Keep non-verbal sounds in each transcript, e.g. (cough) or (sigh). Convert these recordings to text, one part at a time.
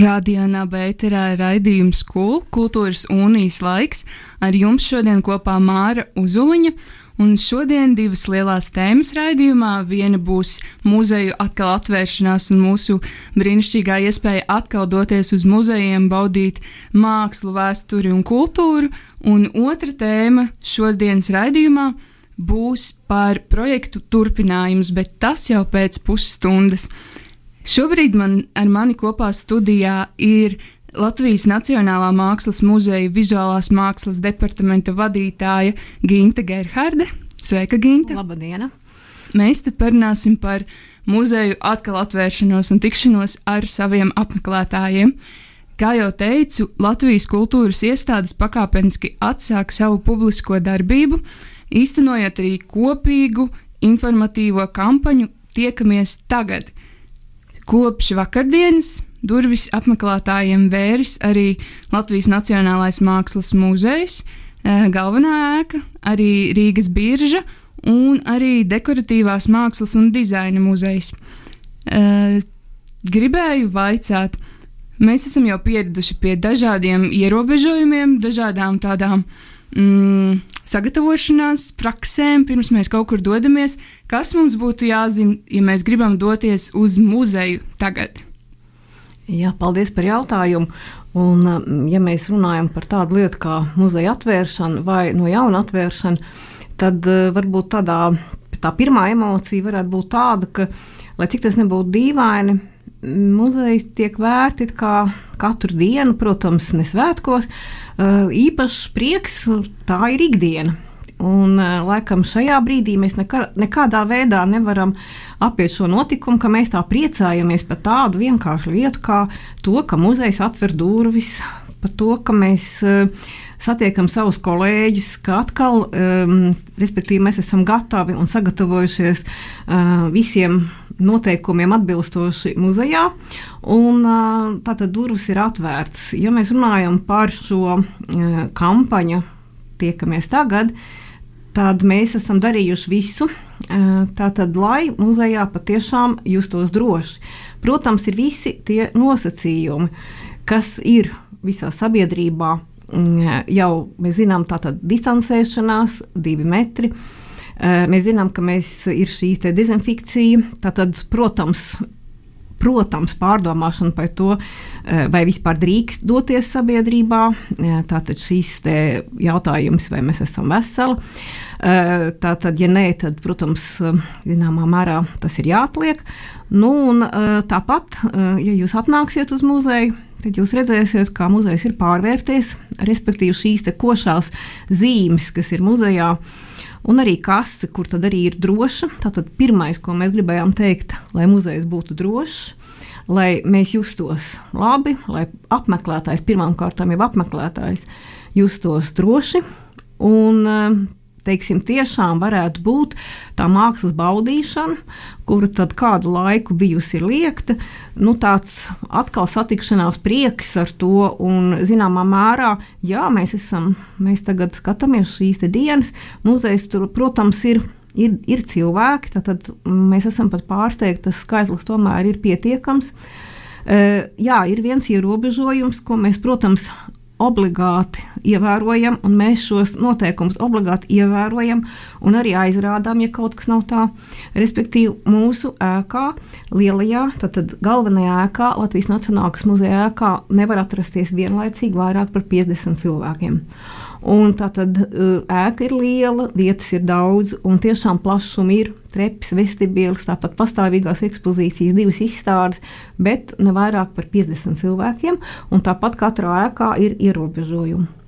Radionā Bēterā ir raidījums Kul, kultūras unijas laiks. Ar jums šodien kopā Māra Uzuliņa. Un šodien divas lielās tēmas raidījumā. Viena būs muzeju atkal atvēršanās un mūsu brīnišķīgā iespēja atkal doties uz muzejiem, baudīt mākslu, vēsturi un kultūru. Un otra tēma šodienas raidījumā būs par projektu turpinājums, bet tas jau pēc pusstundas. Šobrīd man ar mani kopā studijā ir Latvijas Nacionālā Mākslas muzeja vizuālās mākslas departamenta vadītāja Ginta Gerharde. Sveika, Ginta! Labdien! Mēs te parunāsim par muzeju atkal atvēršanos un tikšanos ar saviem apmeklētājiem. Kā jau teicu, Latvijas kultūras iestādes pakāpeniski atsāk savu publisko darbību, īstenojot arī kopīgu informatīvo kampaņu Tiekamies tagad! Kopš vakardienas durvis apmeklētājiem vēris arī Latvijas Nacionālais Mākslas muzejs, eh, galvenā ēka, arī Rīgas birža un arī dekoratīvās mākslas un dizaina muzejs. Eh, gribēju vaicāt, mēs esam jau pieraduši pie dažādiem ierobežojumiem, dažādām tādām mm, sagatavošanās praksēm, pirms mēs kaut kur dodamies. Kas mums būtu jāzina, ja mēs gribam doties uz muzeju tagad? Jā, paldies par jautājumu. Un, um, ja mēs runājam par tādu lietu kā muzeja atvēršanu vai no jauna atvēršanu, tad uh, varbūt tādā, tā pirmā emocija varētu būt tāda, ka, lai cik tas nebūtu dīvaini, muzeji tiek vērti kā katru dienu, protams, ne svētkos. Īpašs prieks, tā ir ikdiena. Un, laikam, šajā brīdī mēs nekā, nekādā veidā nevaram apiet šo notikumu, ka mēs tā priecājamies par tādu vienkāršu lietu, kā to, ka muzejs atver durvis, par to, ka mēs uh, satiekam savus kolēģus, ka atkal, um, respektīvi, mēs esam gatavi un sagatavojušies uh, visiem noteikumiem atbilstoši muzejā. Un, uh, tātad durvis ir atvērtas. Ja mēs runājam par šo kampaņu, tiekamies tagad, tad mēs esam darījuši visu, tātad, lai muzejā patiešām justos droši. Protams, ir visi tie nosacījumi, kas ir visā sabiedrībā Mm, jau mēs zinām, tātad distancēšanās, divi metri. Eh, mēs zinām, ka mēs ir šī dezinfekcija. Tātad, protams, protams, pārdomāšana par to, eh, vai vispār drīkst doties sabiedrībā. Eh, tātad šīs jautājums, vai mēs esam veseli. Tātad, ja nē, tad, protams, zināmā mērā tas ir jāatliek. Nu, un, tāpat, ja jūs atnāksiet uz muzeju, tad jūs redzēsiet, kā muzejs ir pārvērties, respektīvi šīs košās zīmes, kas ir muzejā. Un arī kase, kur tad arī ir droša. Tātad pirmais, ko mēs gribējām teikt, lai muzejs būtu drošs, lai mēs justos labi, lai apmeklētājs, pirmām kārtām jau apmeklētājs, justos droši. Un teiksim, tiešām varētu būt tā mākslas baudīšana, kura tad kādu laiku bijusi liekta, nu, tāds atkal satikšanās prieks ar to, un zināmā mērā, jā, mēs esam, mēs tagad skatāmies šīs dienas, muzejs tur, protams, ir. Ir, ir cilvēki, tad mēs esam pat pārsteigti, tas skaitlis tomēr ir pietiekams. Uh, jā, ir viens ierobežojums, ko mēs, protams, obligāti ievērojam, un mēs šos noteikumus obligāti ievērojam un arī aizrādām, ja kaut kas nav tā. Respektīvi, mūsu ēkā, lielajā, tātad galvenajā ēkā, Latvijas Nacionālās muzeja ēkā, nevar atrasties vienlaicīgi vairāk par 50 cilvēkiem. Un tā tad uh, ēka ir liela, vietas ir daudz, un tiešām plašums ir treps, vestibīls, tāpat pastāvīgās ekspozīcijas, divas izstādes, bet ne vairāk par 50 cilvēkiem, tāpat katrā ēkā ir ierobežojumi.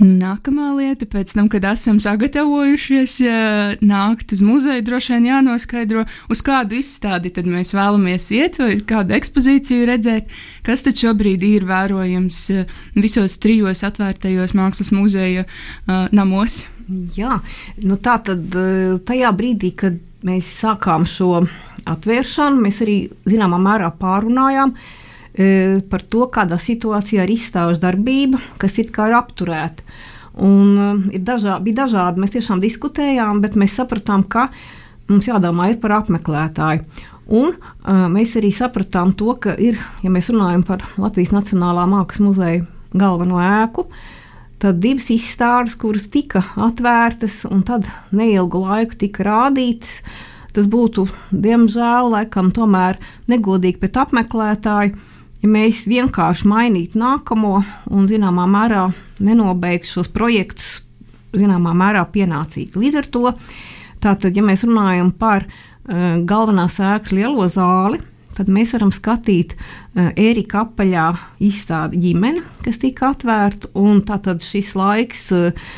Nākamā lieta, pēc tam, kad esam sagatavojušies nākt uz muzeju, droši vien jānoskaidro, uz kādu izstādi mēs vēlamies iet, vai kādu ekspozīciju redzēt, kas tad šobrīd ir vērojams visos trijos atvērtajos mākslas muzeja namos. Jā, nu tā tad tajā brīdī, kad mēs sākām šo atvēršanu, mēs arī zināmā mērā pārunājām uh, par to, kādā situācijā ir izstāžu darbība, kas it kā ir apturēta. Un, e, ir dažā, bija dažādi, mēs tiešām diskutējām, bet mēs sapratām, ka mums jādomā par apmeklētāju. Un, uh, mēs arī sapratām to, ka ir, ja mēs runājam par Latvijas Nacionālā Mākslas muzeja galveno ēku, tad divas izstādes, kuras tika atvērtas un tad neilgu laiku tika rādītas, tas būtu, diemžēl, laikam tomēr negodīgi pret apmeklētāju ja mēs vienkārši mainītu nākamo un zināmā mērā nenobeigtu šos projektus zināmā mērā pienācīgi. Līdz ar to, tātad, ja mēs runājam par uh, galvenās ēkas lielo zāli, tad mēs varam skatīt uh, Ērika apaļā izstādi ģimene, kas tika atvērta, tātad šis laiks, uh,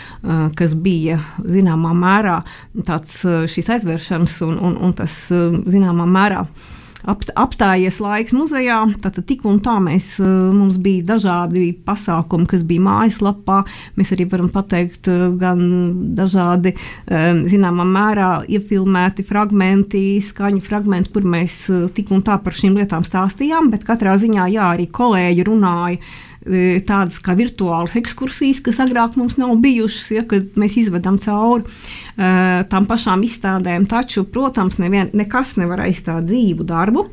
kas bija zināmā mērā tāds šīs aizvēršanas un, un, un tas zināmā mērā uh, apstājies laiks muzejā. Tātad tik un tā mēs, eh, mums bija dažādi pasākumi, kas bija mājaslapā. Mēs arī varam pateikt eh, gan dažādi, eh, zināmā mērā, iefilmēti fragmenti, skaņu fragmenti, kur mēs tik un tā par šīm lietām stāstījām, bet katrā ziņā jā, arī kolēģi runāja tādas kā virtuālas ekskursijas, kas agrāk mums nav bijušas, ja, kad mēs izvedam cauri uh, tām pašām izstādēm. Taču, protams, nevien, nekas nevar aizstāt dzīvu darbu.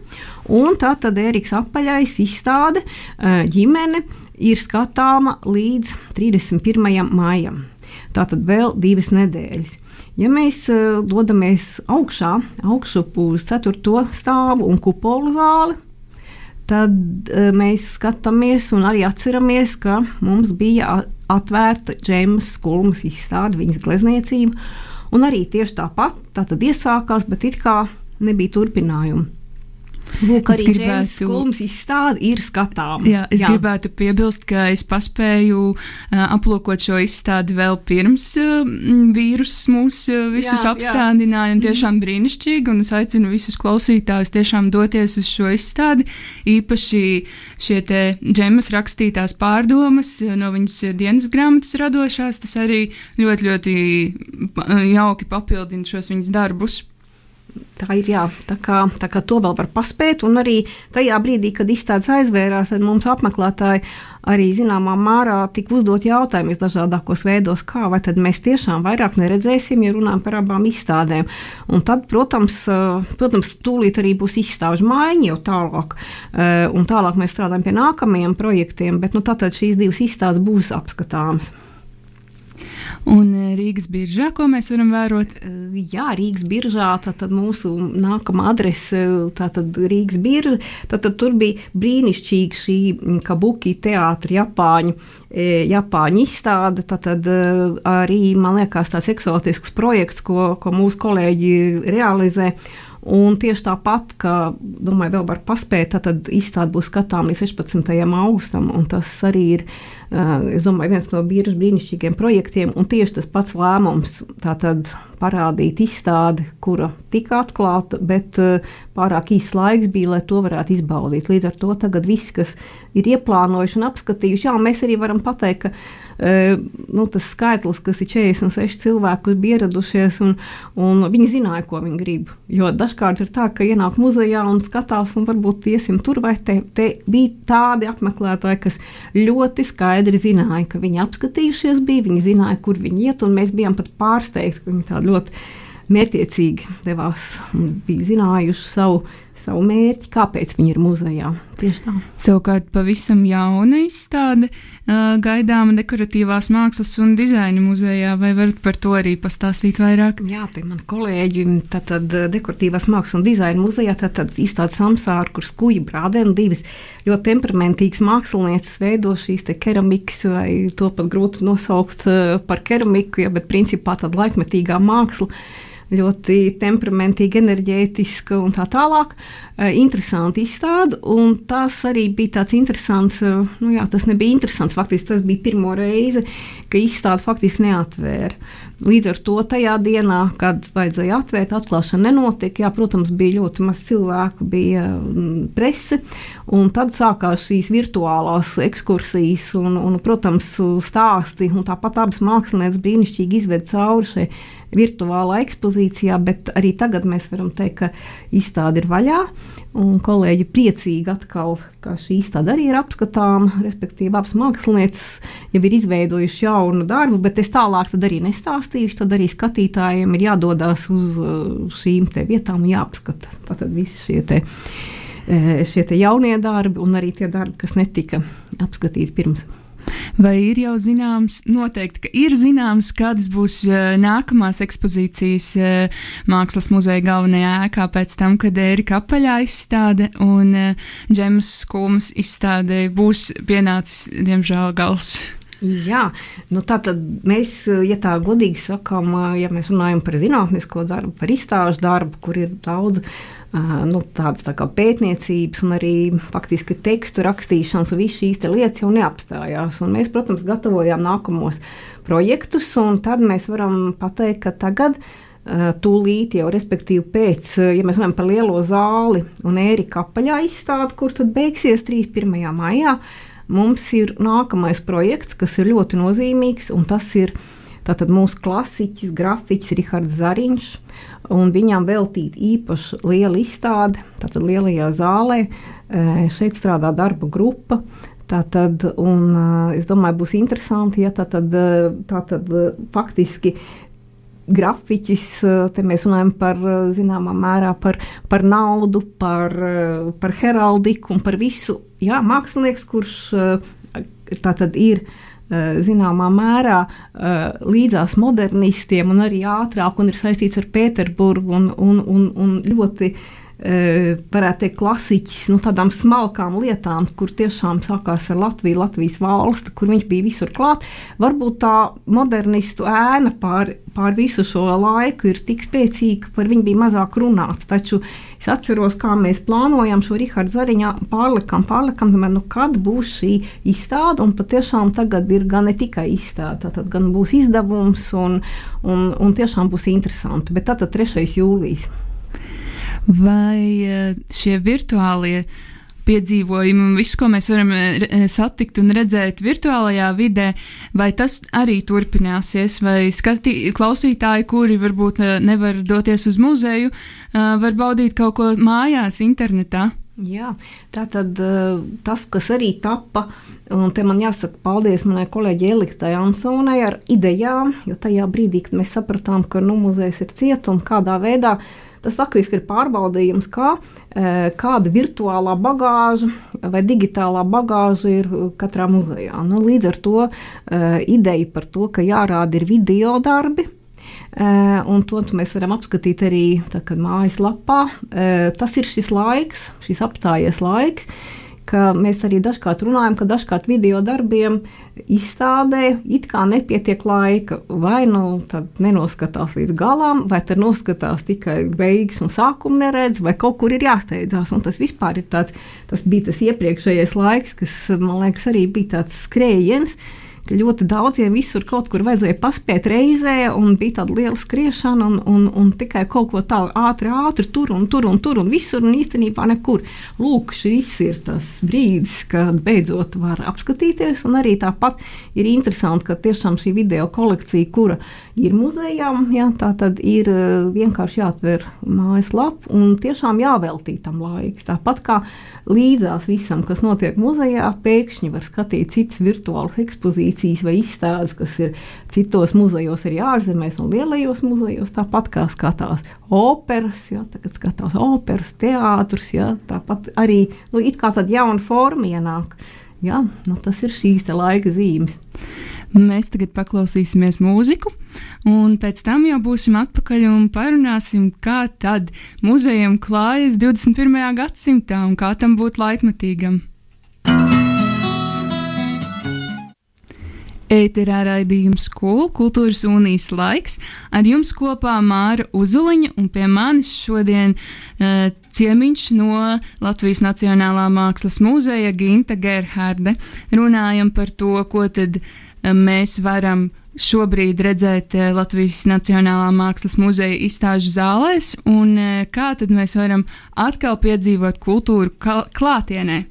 Un tā tad Eriks apaļais izstāde uh, ģimene ir skatāma līdz 31. maijam. Tātad vēl divas nedēļas. Ja mēs dodamies augšā, augšup uz 4. stāvu un kupolu zāli, tad uh, mēs skatāmies un arī atceramies, ka mums bija atvērta Džemas skulmas izstāde, viņas glezniecība. Un arī tieši tāpat tā tad iesākās, bet it kā nebija turpinājuma. Lūk, arī gribētu, skulmas izstāde ir skatāma. Jā, es jā. gribētu piebilst, ka es paspēju uh, aplūkot šo izstādi vēl pirms uh, vīrus mūs uh, visus jā, apstādināja, un mhm. tiešām mm. brīnišķīgi, un es aicinu visus klausītājus tiešām doties uz šo izstādi, īpaši šie te džemas rakstītās pārdomas no viņas dienas grāmatas radošās, tas arī ļoti, ļoti jauki papildina šos viņas darbus. Tā ir jā, tā kā, tā kā to vēl var paspēt, un arī tajā brīdī, kad izstādes aizvērās, tad mums apmeklētāji arī zināmā mērā tika uzdot jautājumus dažādākos veidos, kā vai tad mēs tiešām vairāk neredzēsim, ja runājam par abām izstādēm. Un tad, protams, protams tūlīt arī būs izstāžu maiņa jau tālāk, un tālāk mēs strādājam pie nākamajiem projektiem, bet nu, tātad šīs divas izstādes būs apskatāmas. Un e, Rīgas biržā, ko mēs varam vērot? E, jā, Rīgas biržā tātad mūsu nākamā adrese, tātad Rīgas birža. Tātad tur bija brīnišķīga šī kabuki teātra Japāņu, Japāņu izstāde. Tātad arī, man liekas, tāds eksotisks projekts, ko, ko mūsu kolēģi realizē. Un tieši tāpat, ka, domāju, vēl var paspēt, tad izstāde būs skatām līdz 16. augustam, tas arī ir es domāju, viens no biržas brīnišķīgiem projektiem, un tieši tas pats lēmums tātad parādīt izstādi, kura tika atklāta, bet pārāk īsts laiks bija, lai to varētu izbaudīt. Līdz ar to tagad viss, kas ir ieplānojuši un apskatījuši, jā, mēs arī varam pateikt, ka nu, tas skaitlis, kas ir 46 cilvēki, kas bija ieradušies, un, un viņi zināja, ko viņi grib. Jo dažkārt ir tā, ka ienāk muzejā un skatās, un varbūt iesim tur, vai te, te bija tādi apmeklētāji, kas ļoti skaidri zināja, ka viņi apskatījušies bija, viņi zināja, kur viņi iet, un mēs bijām pat pārsteigti, ka viņi tā ļoti mērķiecīgi devās un bija zinājuši savu savu mērķi, kāpēc viņi ir muzejā. Tieši tā. Savukārt, pavisam jauna izstāde uh, gaidāma dekoratīvās mākslas un dizaina muzejā. Vai varat par to arī pastāstīt vairāk? Jā, te man kolēģi, tātad dekoratīvās mākslas un dizaina muzejā, tātad izstāde samsāra, kur skuja brādena divas ļoti temperamentīgas mākslinieces veido šīs te keramikas, vai to pat grūti nosaukt par keramiku, ja, bet principā tāda laikmetīgā māksla ļoti temperamentīgi, enerģētiska un tā tālāk. Uh, interesanti izstāde, un tas arī bija tāds interesants, uh, nu jā, tas nebija interesants, faktiski tas bija pirmo reizi, ka izstāde faktiski neatvēra. Līdz ar to tajā dienā, kad vajadzēja atvērt, atklāšana nenotika. Jā, protams, bija ļoti maz cilvēku, bija mm, prese, un tad sākās šīs virtuālās ekskursijas un, un protams, stāsti. Un tāpat abas mākslinieces brīnišķīgi izved cauri šai virtuālā ekspozīcijā, bet arī tagad mēs varam teikt, ka izstāde ir vaļā. Un kolēģi priecīgi atkal, ka šī izstāde arī ir apskatāma, respektīvi abas mākslinieces jau ir izveidojuši jaunu darbu, bet es tālāk arī nestāstīšu. Tad arī skatītājiem ir jādodas uz uh, šīm vietām un jāapskata. Tātad visi šie te, eh, šie jaunie darbi un arī tie darbi, kas netika apskatīti pirms Vai ir jau zināms, noteikti, ka ir zināms, kādas būs uh, nākamās ekspozīcijas uh, Mākslas muzeja galvenajā ēkā pēc tam, kad Ērika apaļā izstāde un uh, Džemas Kulmas izstāde būs pienācis, diemžēl, gals. Jā, nu tā tad mēs, ja tā godīgi sakām, ja mēs runājam par zinātnisko darbu, par izstāžu darbu, kur ir daudz nu, tādas tā pētniecības un arī faktiski tekstu rakstīšanas, un viss šīs lietas jau neapstājās. Un mēs, protams, gatavojām nākamos projektus, un tad mēs varam pateikt, ka tagad. Tūlīt jau, respektīvi, pēc, ja mēs runājam par lielo zāli un ērika apaļā izstādi, kur tad beigsies 31. maijā, mums ir nākamais projekts, kas ir ļoti nozīmīgs, un tas ir tātad mūsu klasiķis, grafiķis Rihards Zariņš viņam veltīt īpaši liela izstāde, tātad lielajā zālē. E, šeit strādā darba grupa. Tātad, un, e, es domāju, būs interesanti, ja tātad, e, tātad faktiski grafiķis, te mēs runājam par zināmā mērā par, par naudu, par, par heraldiku un par visu. Jā, mākslinieks, kurš tātad ir uh, Eh, zināmā mērā eh, līdzās modernistiem un arī ātrāk un ir saistīts ar Pēterburgu un, un, un, un ļoti eh, varētu teikt, klasiķis, nu, tādām smalkām lietām, kur tiešām sākās ar Latviju, Latvijas valsti, kur viņš bija visur klāt. Varbūt tā modernistu ēna pār, pār visu šo laiku ir tik spēcīga, par viņu bija mazāk runāts. Taču Es atceros, kā mēs plānojam šo Rahāda Zariņā pārlikam, pārlikam, domāju, nu, kad būs šī izstāde, un patiešām tagad ir gan ne tikai izstāde, tad gan būs izdevums, un, un, un tiešām būs interesanti. Bet tātad 3. jūlijas. Vai eh, šie virtuālie piedzīvojumi un viss, ko mēs varam eh, eh, satikt un redzēt virtuālajā vidē, vai tas arī turpināsies, vai skatī, klausītāji, kuri varbūt nevar doties uz muzeju, var baudīt kaut ko mājās, internetā. Jā, tā tad tas, kas arī tapa, un te man jāsaka paldies manai kolēģei Eliktai Ansonai ar idejām, jo tajā brīdī, kad mēs sapratām, ka nu, muzejs ir ciet un kādā veidā Tas faktiski ir pārbaudījums, kā, e, kāda virtuālā bagāža vai digitālā bagāža ir katrā muzejā. Nu, līdz ar to e, ideja par to, ka jārāda ir video darbi. Un to mēs varam apskatīt arī mājaslapā. Uh, tas ir šis laiks, šis apstājies laiks, ka mēs arī dažkārt runājam, ka dažkārt video darbiem izstādē it kā nepietiek laika. Vai nu tad nenoskatās līdz galam, vai tad noskatās tikai beigas un sākumu neredz, vai kaut kur ir jāsteidzās. Un tas vispār ir tāds, tas bija tas iepriekšējais laiks, kas man liekas arī bija tāds skrējiens ka ļoti daudziem visur kaut kur vajadzēja paspēt reizē, un bija tāda liela skriešana, un, un, un tikai kaut ko tādu ātri, ātri tur un tur un tur un visur, un īstenībā nekur. Lūk, šis ir tas brīdis, kad beidzot var apskatīties, un arī tāpat ir interesanti, ka tiešām šī video kolekcija, kura ir muzejā, jā, tā tad ir eh, vienkārši jāatver mājaslapa un tiešām jāveltī tam laiks. Tāpat kā līdzās visam, kas notiek muzejā, pēkšņi var skatīt citas virtuālas ekspozīcijas ekspozīcijas vai izstādes, kas ir citos muzejos, arī ārzemēs un lielajos muzejos. Tāpat kā skatās operas, ja, tagad skatās operas, teātrus, ja, tāpat arī nu, it kā tāda jauna forma ienāk. Ja, nu, tas ir šīs laika zīmes. Mēs tagad paklausīsimies mūziku, un pēc tam jau būsim atpakaļ un parunāsim, kā tad muzejam klājas 21. gadsimtā un kā tam būt laikmatīgam. Ēterā raidījums Skolu kultūras unijas laiks. Ar jums kopā Māra Uzuliņa un pie manis šodien uh, ciemiņš no Latvijas Nacionālā Mākslas muzeja Ginta Gerharde. Runājam par to, ko tad uh, mēs varam šobrīd redzēt uh, Latvijas Nacionālā Mākslas muzeja izstāžu zālēs un uh, kā tad mēs varam atkal piedzīvot kultūru klātienē.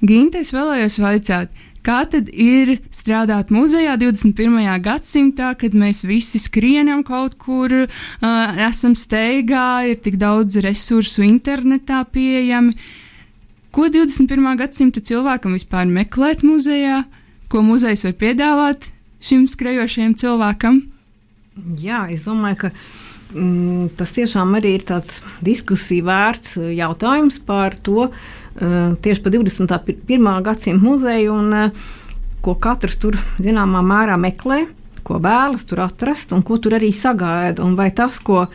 Ginte, es vēlējos vaicāt, Kā tad ir strādāt muzejā 21. gadsimtā, kad mēs visi skrienam kaut kur, uh, esam steigā, ir tik daudz resursu internetā pieejami? Ko 21. gadsimta cilvēkam vispār meklēt muzejā? Ko muzejs var piedāvāt šim skrejošajam cilvēkam? Jā, es domāju, ka mm, tas tiešām arī ir tāds diskusiju vērts jautājums par to, uh, tieši par 21. gadsimta muzeju, un eh, ko katrs tur zināmā mērā meklē, ko vēlas tur atrast un ko tur arī sagaida. Un vai tas, ko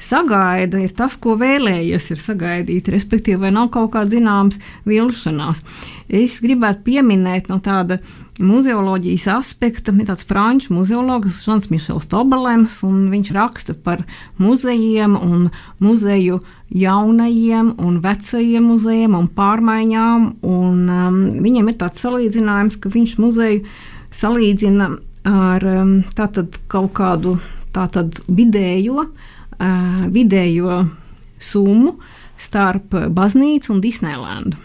sagaida, ir tas, ko vēlējies ir sagaidīt, respektīvi, vai nav kaut kāda zināmas vilšanās. Es gribētu pieminēt no tāda muzeoloģijas aspekta ir tāds franču muzeologs Žans Mišels Tobelens, un viņš raksta par muzejiem un muzeju jaunajiem un vecajiem muzejiem un pārmaiņām, un um, viņam ir tāds salīdzinājums, ka viņš muzeju salīdzina ar um, tātad kaut kādu tātad vidējo, uh, vidējo summu starp baznīcu un Disneylandu.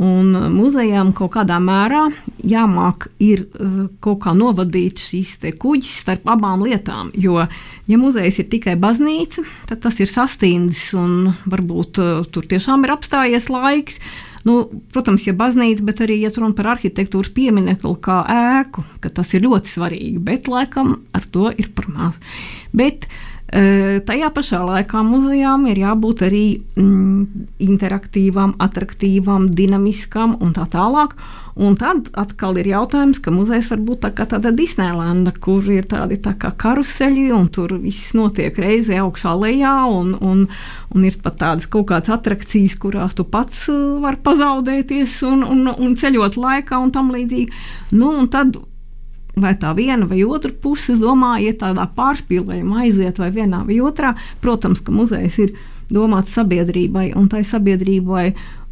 Un muzejām kaut kādā mērā jāmāk ir uh, kaut kā novadīt šīs kuģis starp abām lietām. Jo, ja muzejs ir tikai baznīca, tad tas ir sastīndis un varbūt uh, tur tiešām ir apstājies laiks. Nu, protams, ja baznīca, bet arī ja runa par arhitektūras pieminiektu kā ēku, tas ir ļoti svarīgi, bet laikam ar to ir par maz. Bet, uh, Tajā pašā laikā muzejām ir jābūt arī mm, interaktīvām, attraktīvām, dinamiskām un tā tālāk. Un tad atkal ir jautājums, ka muzejs var būt tā kā tāda Disneylanda, kur ir tādi tā kā karuseļi, un tur viss notiek reizē augšā lejā, un, un, un ir pat tādas kaut kādas attrakcijas, kurās tu pats vari pazaudēties un, un, un ceļot laikā un tam līdzīgi. Nu, un tad vai tā viena vai otra puse, es domāju, iet tādā pārspīlējumā, aiziet vai vienā vai otrā. Protams, ka muzejs ir domāts sabiedrībai un tai sabiedrībai,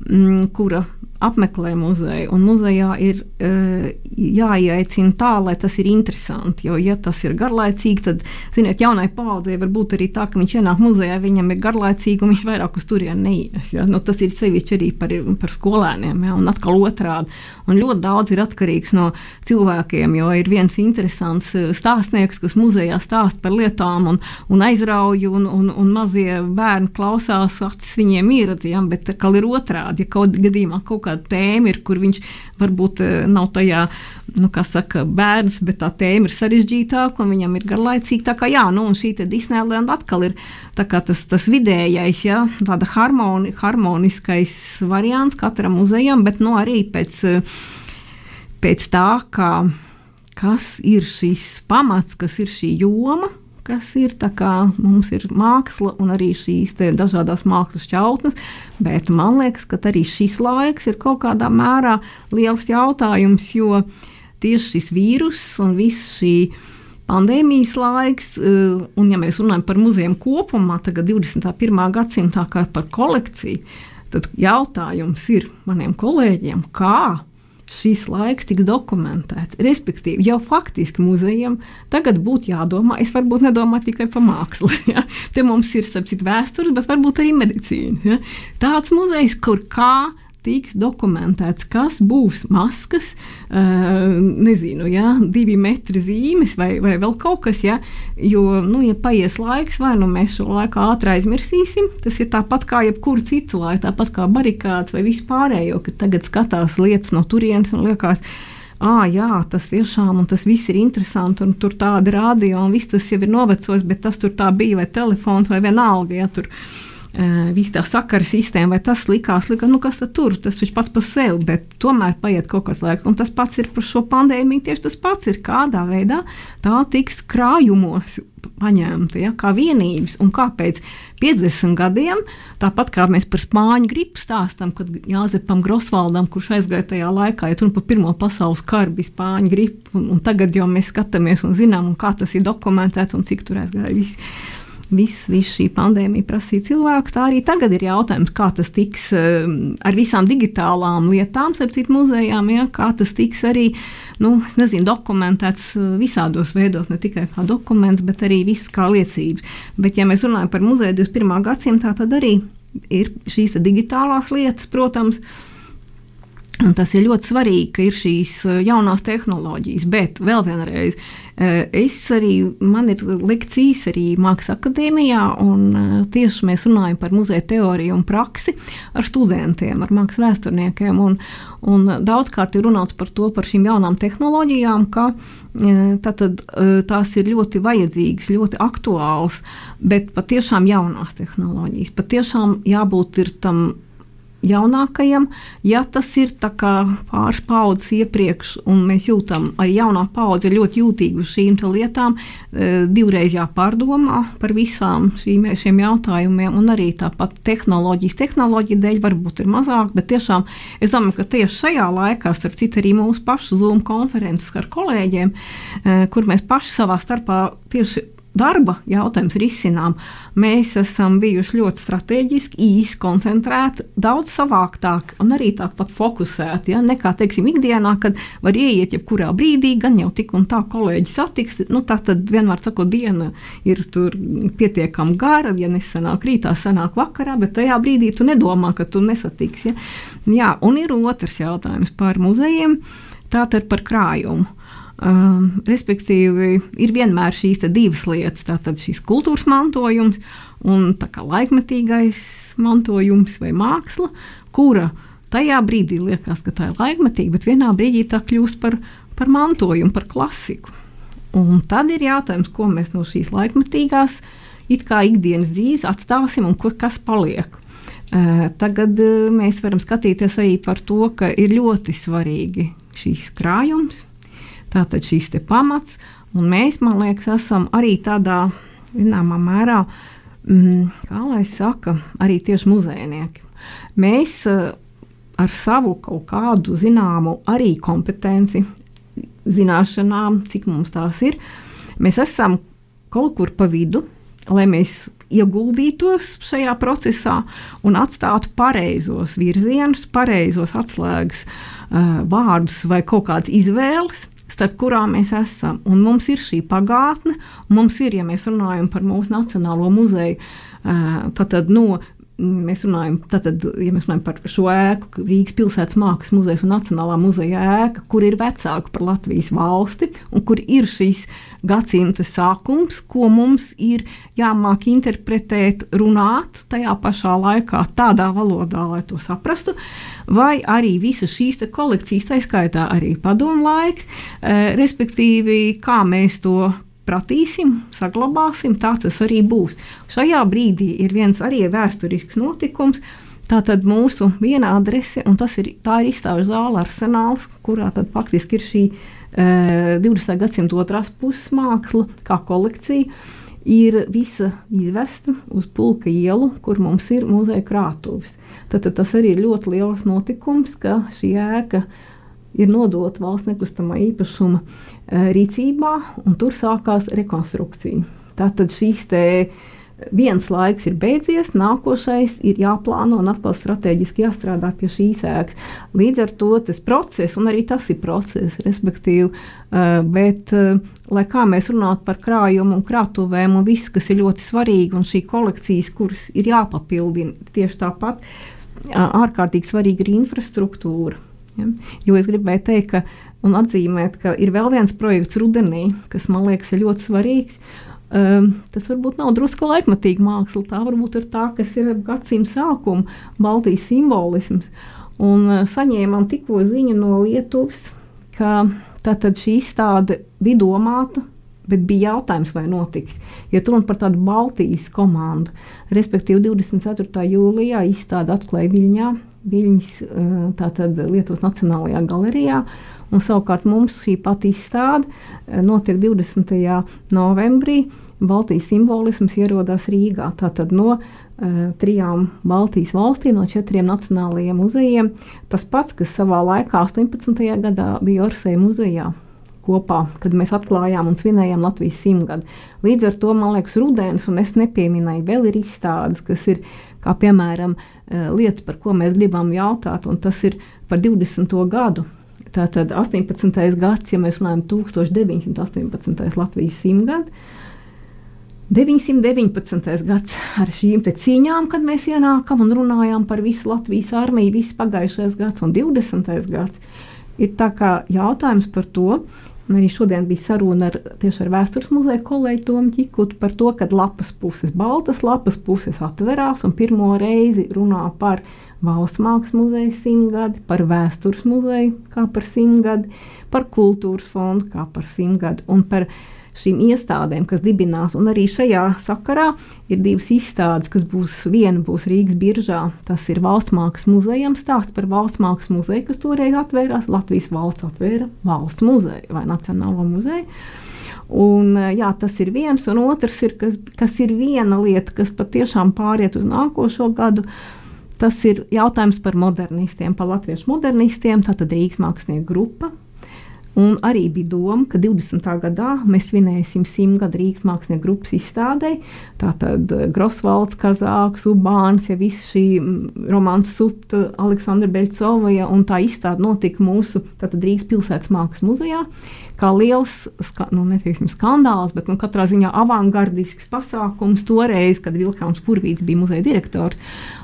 mm, kura apmeklē muzeju. Un muzejā ir uh, jāieaicina tā, lai tas ir interesanti. Jo, ja tas ir garlaicīgi, tad, ziniet, jaunai paudzei var būt arī tā, ka viņš ienāk muzejā, viņam ir garlaicīgi un viņš vairāk uz turieni neies. Ja? Nu, tas ir sevišķi arī par, par skolēniem, ja? un atkal otrādi. Un ļoti daudz ir atkarīgs no cilvēkiem, jo ir viens interesants eh, stāstnieks, kas muzejā stāsta par lietām un, un aizrauj, un, un, un mazie bērni klausās, acis viņiem ir, ja? bet kā ir otrādi, ja kaut gadījumā kaut kā kāda tēma ir, kur viņš varbūt eh, nav tajā, nu, kā saka, bērns, bet tā tēma ir sarežģītāka un viņam ir garlaicīga. Tā kā jā, nu, un šī Disneylanda atkal ir tas, tas vidējais, ja, tāda harmoni, harmoniskais variants katram muzejam, bet nu, arī pēc, pēc tā, kā, kas ir šis pamats, kas ir šī joma kas ir. Mums ir māksla un arī šīs dažādas mākslas šķautnes, bet man liekas, ka arī šis laiks ir kaut kādā mērā liels jautājums, jo tieši šis vīrus un viss šī pandēmijas laiks, eh, un ja mēs runājam par muzejiem kopumā, tagad 21. gadsimtā kā par kolekciju, tad jautājums ir maniem kolēģiem, kā šis laiks tiks dokumentēts. Respektīvi, jau faktiski muzejiem tagad būtu jādomā, es varbūt nedomāju tikai par mākslu. (laughs) Ja? Te mums ir sapcīt vēstures, bet varbūt arī medicīna. Ja? Tāds muzejs, kur kā tiks dokumentēts, kas būs maskas, uh, nezinu, ja, divi metri zīmes vai, vai vēl kaut kas. Ja, jo, nu, ja paies laiks, vai nu mēs šo laiku ātri aizmirsīsim, tas ir tāpat kā jebkuru citu laiku, tāpat kā barikāts vai vispārējo, kad tagad skatās lietas no turienes un liekas, ah, jā, tas tiešām, un tas viss ir interesanti, un tur tāda rādio, un viss tas jau ir novecojis, bet tas tur tā bija, vai telefons, vai vienalga, ja tur visa tā sakara sistēma, vai tas likās, lika, nu, kas tur, tas viņš pats par sevi, bet tomēr paiet kaut kāds laiks. Un tas pats ir par šo pandēmiju, tieši tas pats ir, kādā veidā tā tiks krājumos paņemta, ja, kā vienības, un kāpēc 50 gadiem, tāpat kā mēs par spāņu gripu stāstam, kad Jāzepam Grosvaldam, kurš aizgāja tajā laikā, ja runa par Pirmo pasaules karu, bija spāņu gripa, un, un tagad jau mēs skatāmies un zinām, un kā tas ir dokumentēts un cik tur aizgāja viss viss vis šī pandēmija prasīja cilvēku. Tā arī tagad ir jautājums, kā tas tiks ehm, ar visām digitālām lietām, starp citu muzejām, ja, kā tas tiks arī nu, nezinu, dokumentēts eh, visādos veidos, ne tikai kā dokuments, bet arī viss kā liecības. Bet, ja mēs runājam par muzeju 21. gadsimtā, tad arī ir šīs digitālās lietas, protams. Un tas ir ļoti svarīgi, ka ir šīs eh, jaunās tehnoloģijas, bet vēl vienreiz, eh, es arī, man ir lekcijas arī Mākslas akadēmijā, un eh, tieši mēs runājam par muzeja teoriju un praksi ar studentiem, ar mākslas vēsturniekiem, un, un daudzkārt ir runāts par to, par šīm jaunām tehnoloģijām, ka tātad, tās ir ļoti vajadzīgas, ļoti aktuāls, bet patiešām jaunās tehnoloģijas, patiešām jābūt tam jaunākajam, ja tas ir pāris paudzes iepriekš, un mēs jūtam, ka jaunā paudze ļoti jūtīga uz šīm lietām, e, divreiz jāpārdomā par visām šīm, šiem jautājumiem, un arī tāpat tehnoloģijas, tehnoloģija dēļ varbūt ir mazāk, bet tiešām es domāju, ka tieši šajā laikā, starp citu, arī mūsu pašu Zoom konferences ar kolēģiem, e, kur mēs paši savā starpā tieši darba jautājums risinām, mēs esam bijuši ļoti strateģiski, īsi koncentrēti, daudz savāktāk un arī tāpat fokusēti. Ja? Nekā, teiksim, ikdienā, kad var ieiet jebkurā brīdī, gan jau tik un tā kolēģi satiks. Nu, tā tad vienmēr sakot, diena ir pietiekami gara, ja nesanāk rītā, sanāk vakarā, bet tajā brīdī tu nedomā, ka tu nesatiksi. Ja? Jā, un ir otrs jautājums par muzejiem, tātad par krājumu. Um, respektīvi, ir vienmēr šīs divas lietas. Tātad šis kultūras mantojums un laikmetīgais mantojums vai māksla, kura tajā brīdī liekas, ka tā ir laikmetīga, bet vienā brīdī tā kļūst par, par mantojumu, par klasiku. Un tad ir jautājums, ko mēs no šīs laikmetīgās, ikdienas dzīves atstāsim un kur kas paliek. Uh, tagad uh, mēs varam skatīties arī par to, ka ir ļoti svarīgi šīs krājums, Tātad šīs pamats, un mēs, man liekas, esam arī tādā zināmā mērā, mm, kā lai saka, arī tieši muzejnieki. Mēs uh, ar savu kaut kādu zināmu arī kompetenci, zināšanām, cik mums tās ir, mēs esam kaut kur pa vidu, lai mēs ieguldītos šajā procesā un atstātu pareizos virzienus, pareizos atslēgas uh, vārdus vai kaut kādas izvēles, starp kurām mēs esam. Un mums ir šī pagātne, un mums ir, ja mēs runājam par mūsu Nacionālo muzeju, tad no mēs runājam, tātad, ja mēs runājam par šo ēku, Rīgas pilsētas mākslas muzeja un Nacionālā muzeja ēka, kur ir vecāka par Latvijas valsti un kur ir šīs gadsimta sākums, ko mums ir jāmāk interpretēt, runāt tajā pašā laikā, tādā valodā, lai to saprastu, vai arī visas šīs kolekcijas, tā skaitā arī padomu laiks, eh, respektīvi, kā mēs to pratīsim, saglabāsim, tā tas arī būs. Šajā brīdī ir viens arī vēsturisks notikums. Tātad mūsu viena adrese, un ir tā ir izstāžu zāle arsenāls, kurā tad faktiski ir šī e, 20. gadsimta otrās puses māksla, kā kolekcija, ir visa izvesta uz pulka ielu, kur mums ir muzeja krātuves. Tad, tad tas arī ir ļoti liels notikums, ka šī ēka ir ir nodota valsts nekustamā īpašuma eh, rīcībā, un tur sākās rekonstrukcija. Tātad šīs viens laiks ir beidzies, nākošais ir jāplāno un atkal strateģiski jāstrādā pie šīs ēkas. Līdz ar to tas process, un arī tas ir process, respektīvi, uh, bet, lai kā mēs runātu par krājumu un krātuvēm un viss, kas ir ļoti svarīgi, un šī kolekcijas, kuras ir jāpapildina tieši tāpat, ārkārtīgi svarīga ir infrastruktūra Ja? Jo es gribēju teikt, ka, un atzīmēt, ka ir vēl viens projekts rudenī, kas man liekas ļoti svarīgs. Um, tas varbūt nav drusku laikmatīga māksla, tā varbūt ir tā, kas ir gadsimta sākuma Baltijas simbolisms. Un uh, saņēmām tikko ziņu no Lietuvas, ka tātad šī izstāde bija domāta bet bija jautājums, vai notiks. Ja runa par tādu Baltijas komandu, respektīvi 24. jūlijā izstāde atklāja Viļņā, Viļņas tātad Lietuvas Nacionālajā galerijā, un savukārt mums šī pati izstāde notiek 20. novembrī. Baltijas simbolisms ierodas Rīgā. Tātad no uh, trijām Baltijas valstīm, no četriem nacionālajiem muzejiem. Tas pats, kas savā laikā, 18. gadā, bija Orsēja muzejā kopā, kad mēs atklājām un svinējām Latvijas simtgadu. Līdz ar to, man liekas, rudens, un es nepieminēju, vēl ir izstādes, kas ir, kā piemēram, lieta, par ko mēs gribam jautāt, un tas ir par 20. gadu. Tātad 18. gads, ja mēs runājam 1918. Latvijas simtgadu, 919. gads ar šīm cīņām, kad mēs ienākam un runājām par visu Latvijas armiju, viss pagājušais gads un 20. gads. Ir tā kā jautājums par to, un arī šodien bija saruna ar, ar vēstures muzeja kolēģi Tomu Čikutu par to, ka lapas puses, baltas lapas puses atverās un pirmo reizi runā par Valsts mākslas muzeja simtgadi, par vēstures muzeju kā par simtgadi, par kultūras fondu kā par simtgadi un par šīm iestādēm, kas dibinās. Un arī šajā sakarā ir divas izstādes, kas būs. Viena būs Rīgas biržā, tas ir Valsts mākslas muzejam stāsts par Valsts mākslas muzeju, kas toreiz atvērās. Latvijas valsts atvēra Valsts muzeju vai Nacionālo muzeju. Un, jā, tas ir viens, un otrs ir, kas, kas ir viena lieta, kas patiešām pāriet uz nākošo gadu. Tas ir jautājums par modernistiem, par latviešu modernistiem. Tātad Rīgas mākslinieku grupa, Un arī bija doma, ka 20. gadā mēs svinēsim simtgadu Rīgas mākslinieku grupas izstādē. Tātad eh, Grosvalds, Kazāks, Ubāns, ja viss šī romāns Supta, Aleksandra Beļcova, un tā izstāde notika mūsu tātad, Rīgas pilsētas mākslas muzejā. Kā liels, ska, nu, neteiksim, skandāls, bet nu, katrā ziņā avangardisks pasākums toreiz, kad Vilkāns Purvīts bija muzeja direktors.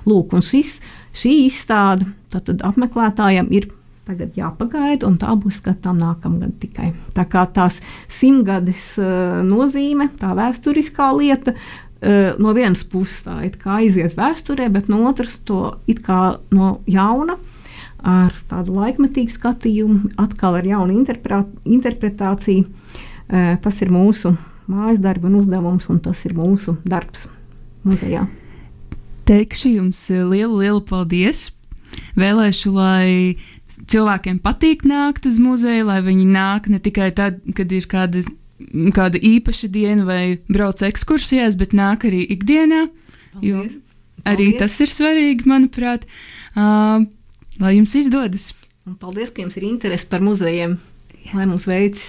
Lūk, un šis, šī izstāde apmeklētājiem ir Tagad jāpagaida, un tā būs skatām nākamgad tikai. Tā kā tās simtgades uh, nozīme, tā vēsturiskā lieta, uh, no vienas puses tā it kā aiziet vēsturē, bet no otras to it kā no jauna. Ar tādu laikmetīgu skatījumu, atkal ar jaunu interpretāciju. Uh, tas ir mūsu mājas darba un uzdevums, un tas ir mūsu darbs muzejā. Teikšu jums lielu, lielu paldies! Vēlēšu, lai cilvēkiem patīk nākt uz muzeju, lai viņi nāk ne tikai tad, kad ir kāda, kāda īpaša diena vai brauc ekskursijās, bet nāk arī ikdienā. Jo arī paldies. tas ir svarīgi, manuprāt. Uh, lai jums izdodas! Un paldies, ka jums ir interese par muzejiem, lai mums veicas!